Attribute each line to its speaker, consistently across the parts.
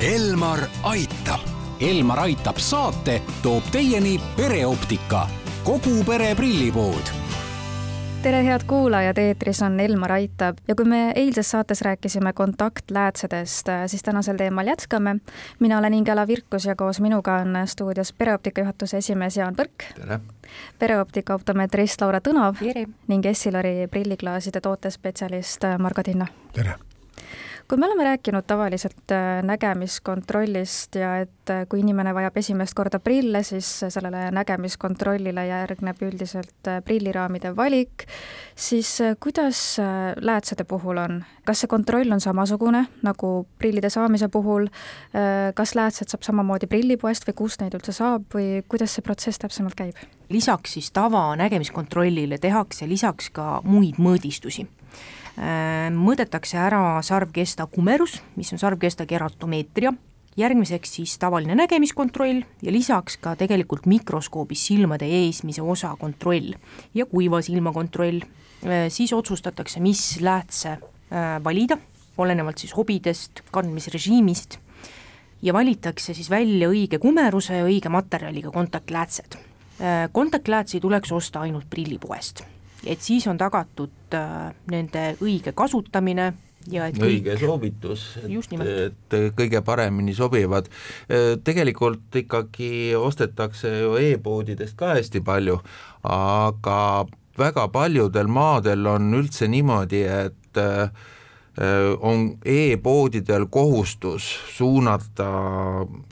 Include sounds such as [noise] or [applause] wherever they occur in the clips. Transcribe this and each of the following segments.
Speaker 1: Elmar aitab.
Speaker 2: Elmar aitab saate toob teieni pereoptika, kogu pere prillipood
Speaker 3: tere, head kuulajad, eetris on Elmar Aitab ja kui me eilses saates rääkisime kontaktläätsedest, siis tänasel teemal jätkame. mina olen Ingela Virkus ja koos minuga on stuudios pereoptika juhatuse esimees Jaan Põrk.
Speaker 4: tere!
Speaker 3: pereoptika optometrist Laura Tõnav ning Essilori prilliklaaside tootespetsialist Margo Tinno.
Speaker 4: tere!
Speaker 3: Kui me oleme rääkinud tavaliselt äh, nägemiskontrollist ja et äh, kui inimene vajab esimest korda prille, siis sellele nägemiskontrollile järgneb üldiselt äh, prilliraamide valik, siis kuidas läätsede puhul on, kas see kontroll on samasugune nagu prillide saamise puhul, kas läätsed saab samamoodi prillipoest või kust neid üldse saab või kuidas see protsess täpsemalt käib?
Speaker 5: lisaks siis tavanägemiskontrollile tehakse lisaks ka muid mõõdistusi mõõdetakse ära sarvkesta kumerus, mis on sarvkesta keratomeetria, järgmiseks siis tavaline nägemiskontroll ja lisaks ka tegelikult mikroskoobis silmade eesmise osa kontroll ja kuiva silma kontroll, äh, siis otsustatakse, mis läätse äh, valida, olenevalt siis hobidest, kandmisrežiimist, ja valitakse siis välja õige kumeruse ja õige materjaliga kontaktläätsed. kontaktläätsi tuleks osta ainult prillipoest et siis on tagatud äh, nende õige kasutamine ja et
Speaker 4: õige kõik... soovitus,
Speaker 5: et,
Speaker 4: et kõige paremini sobivad. Äh, tegelikult ikkagi ostetakse ju e-poodidest ka hästi palju, aga väga paljudel maadel on üldse niimoodi, et äh, on e-poodidel kohustus suunata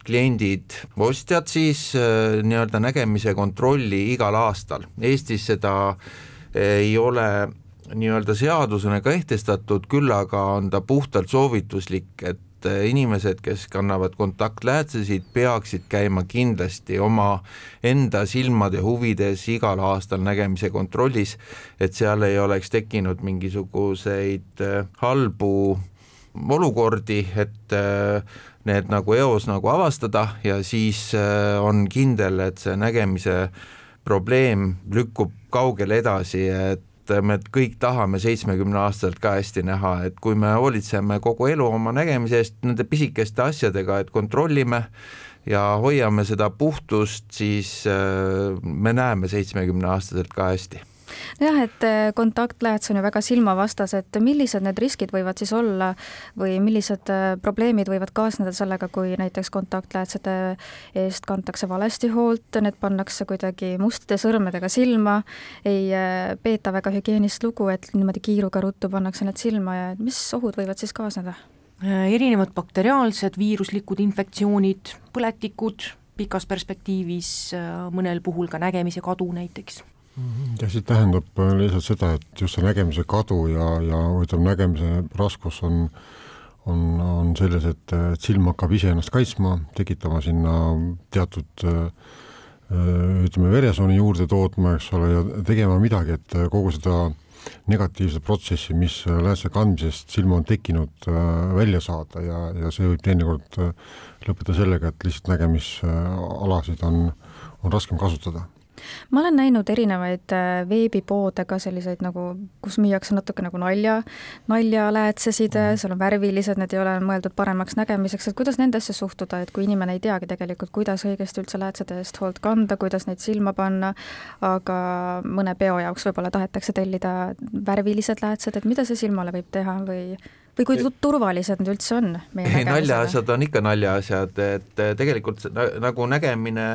Speaker 4: kliendid, ostjad siis nii-öelda nägemise kontrolli igal aastal. Eestis seda äh, ei ole nii-öelda seadusena kehtestatud, küll aga on ta puhtalt soovituslik, et inimesed, kes kannavad kontaktläätsesid, peaksid käima kindlasti oma enda silmade huvides igal aastal nägemise kontrollis, et seal ei oleks tekkinud mingisuguseid äh, halbu olukordi, et äh, need nagu eos nagu avastada ja siis äh, on kindel, et see nägemise probleem lükkub kaugele edasi, et me kõik tahame seitsmekümneaastaselt ka hästi näha, et kui me hoolitseme kogu elu oma nägemise eest nende pisikeste asjadega, et kontrollime ja hoiame seda puhtust, siis äh, me näeme seitsmekümneaastaselt ka hästi
Speaker 3: nojah, et äh, kontaktlääts on ju väga silmavastased, millised need riskid võivad siis olla või millised äh, probleemid võivad kaasneda sellega, kui näiteks kontaktläätsede eest kantakse valesti hoolt, need pannakse kuidagi mustade sõrmedega silma, ei äh, peeta väga hügieenist lugu, et niimoodi kiiruga ruttu pannakse need silma ja mis ohud võivad siis kaasneda?
Speaker 5: erinevad bakteriaalsed viiruslikud infektsioonid, põletikud, pikas perspektiivis mõnel puhul ka nägemise kadu näiteks
Speaker 6: ja siis tähendab äh, lihtsalt seda, et just see nägemise kadu ja, ja ütleme, nägemise raskus on, on, on selles, et, et silm hakkab ise ennast kaitsma, tekitama sinna teatud äh, ütleme, veresooni juurde tootma, eks ole, ja tegema midagi, et kogu seda negatiivset protsessi, mis läätse kandmisest silma on tekkinud, äh, välja saada ja, ja see võib teinekord lõppeda sellega, et lihtsalt nägemisalasid on, on raskem kasutada
Speaker 3: ma olen näinud erinevaid äh, veebipoode ka selliseid nagu, kus müüakse natuke nagu nalja, naljaläätsesid, mhm. seal on värvilised, need ei ole mõeldud paremaks nägemiseks, et kuidas nendesse suhtuda, et kui inimene ei teagi tegelikult, kuidas õigesti üldse läätsede eest hoolt kanda, kuidas neid silma panna, aga mõne peo jaoks võib-olla tahetakse tellida värvilised läätsed, et mida see silmale võib teha või või kui turvalised need üldse on?
Speaker 4: ei, naljaasjad on ikka naljaasjad, et tegelikult nagu nägemine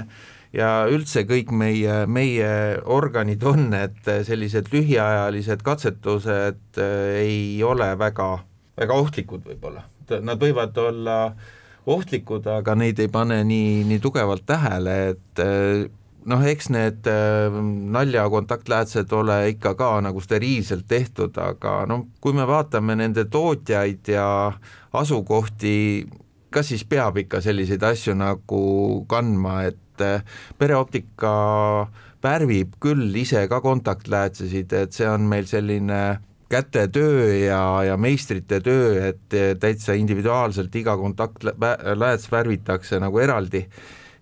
Speaker 4: ja üldse kõik meie, meie organid on, et sellised lühiajalised katsetused äh, ei ole väga, väga ohtlikud võib-olla, nad võivad olla ohtlikud, aga neid ei pane nii, nii tugevalt tähele, et äh, noh, eks need äh, naljakontaktläätsed ole ikka ka nagu steriilselt tehtud, aga noh, kui me vaatame nende tootjaid ja asukohti, kas siis peab ikka selliseid asju nagu kandma, et et eh, pereoptika värvib küll ise ka kontaktläätsesid, et see on meil selline kätetöö ja, ja meistrite töö, et täitsa individuaalselt iga kontaktlääts värvitakse nagu eraldi.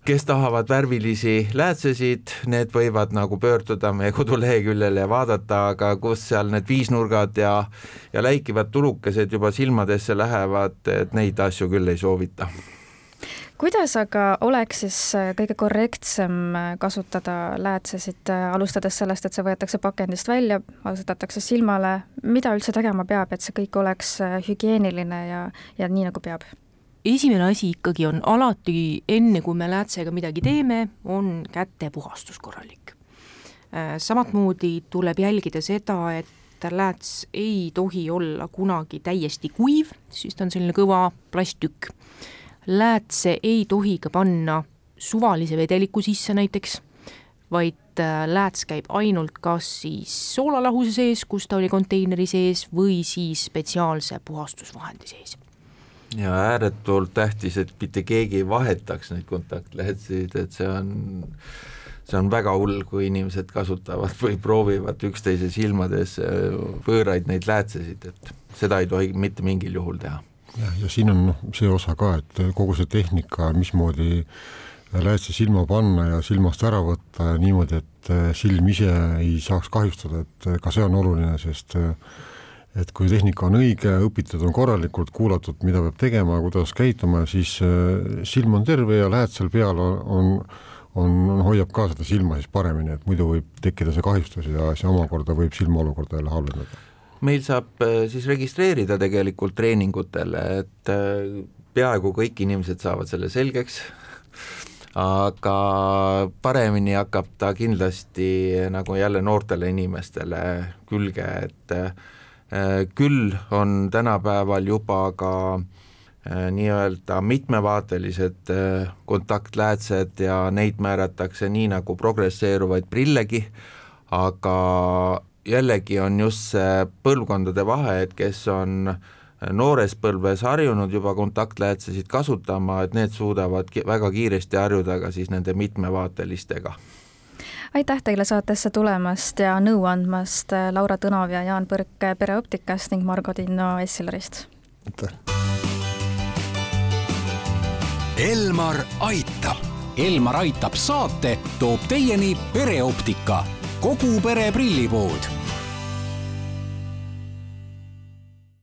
Speaker 4: kes tahavad värvilisi läätsesid, need võivad nagu pöörduda meie [laughs] koduleheküljele ja vaadata, aga kus seal need viisnurgad ja ja läikivad tulukesed juba silmadesse lähevad, et neid asju küll ei soovita
Speaker 3: kuidas aga oleks siis kõige korrektsem kasutada läätsesid, alustades sellest, et see võetakse pakendist välja, asetatakse silmale, mida üldse tegema peab, et see kõik oleks hügieeniline ja, ja nii, nagu peab?
Speaker 5: esimene asi ikkagi on alati, enne kui me läätsega midagi teeme, on kätepuhastus korralik. Äh, samamoodi tuleb jälgida seda, et lääts ei tohi olla kunagi täiesti kuiv, siis ta on selline kõva plasttükk. Läätse ei tohi ka panna suvalise vedeliku sisse näiteks, vaid äh, lääts käib ainult kas siis soolalahuse sees, kus ta oli konteineri sees, või siis spetsiaalse puhastusvahendi sees
Speaker 4: ja ääretult tähtis, et mitte keegi ei vahetaks neid kontaktlehesid, et see on, see on väga hull, kui inimesed kasutavad või proovivad üksteise silmades võõraid neid läätsesid, et seda ei tohi mitte mingil juhul teha.
Speaker 6: Jah, ja siin on noh, see osa ka, et kogu see tehnika, mismoodi läätse silma panna ja silmast ära võtta ja niimoodi, et silm ise ei saaks kahjustada, et ka see on oluline, sest äh, et kui tehnika on õige, õpitud on korralikult, kuulatud, mida peab tegema, kuidas käituma, siis silm on terve ja lähed seal peal, on, on, on, hoiab ka seda silma siis paremini, et muidu võib tekkida see kahjustus ja see omakorda võib silma olukorda jälle halvendada.
Speaker 4: Meil saab äh, siis registreerida tegelikult treeningutele, et äh, peaaegu kõik inimesed saavad selle selgeks, aga paremini hakkab ta kindlasti nagu jälle noortele inimestele külge, et Äh, küll on tänapäeval juba ka äh, nii-öelda mitmevaatelised äh, kontaktläätsed ja neid määratakse nii nagu progresseeruvaid prillegi, aga jällegi on just see põlvkondade vahe, et kes on noores põlves harjunud juba kontaktläätsesid kasutama, et need suudavad väga kiiresti harjuda ka siis nende mitmevaatelistega
Speaker 3: aitäh teile saatesse tulemast ja nõu andmast, Laura Tõnov ja Jaan Põrk Pereoptikast ning Margo Tinno Essilorist.
Speaker 6: aitäh.
Speaker 1: Elmar aitab.
Speaker 2: Elmar aitab saate toob teieni pereoptika, kogu pere prillipood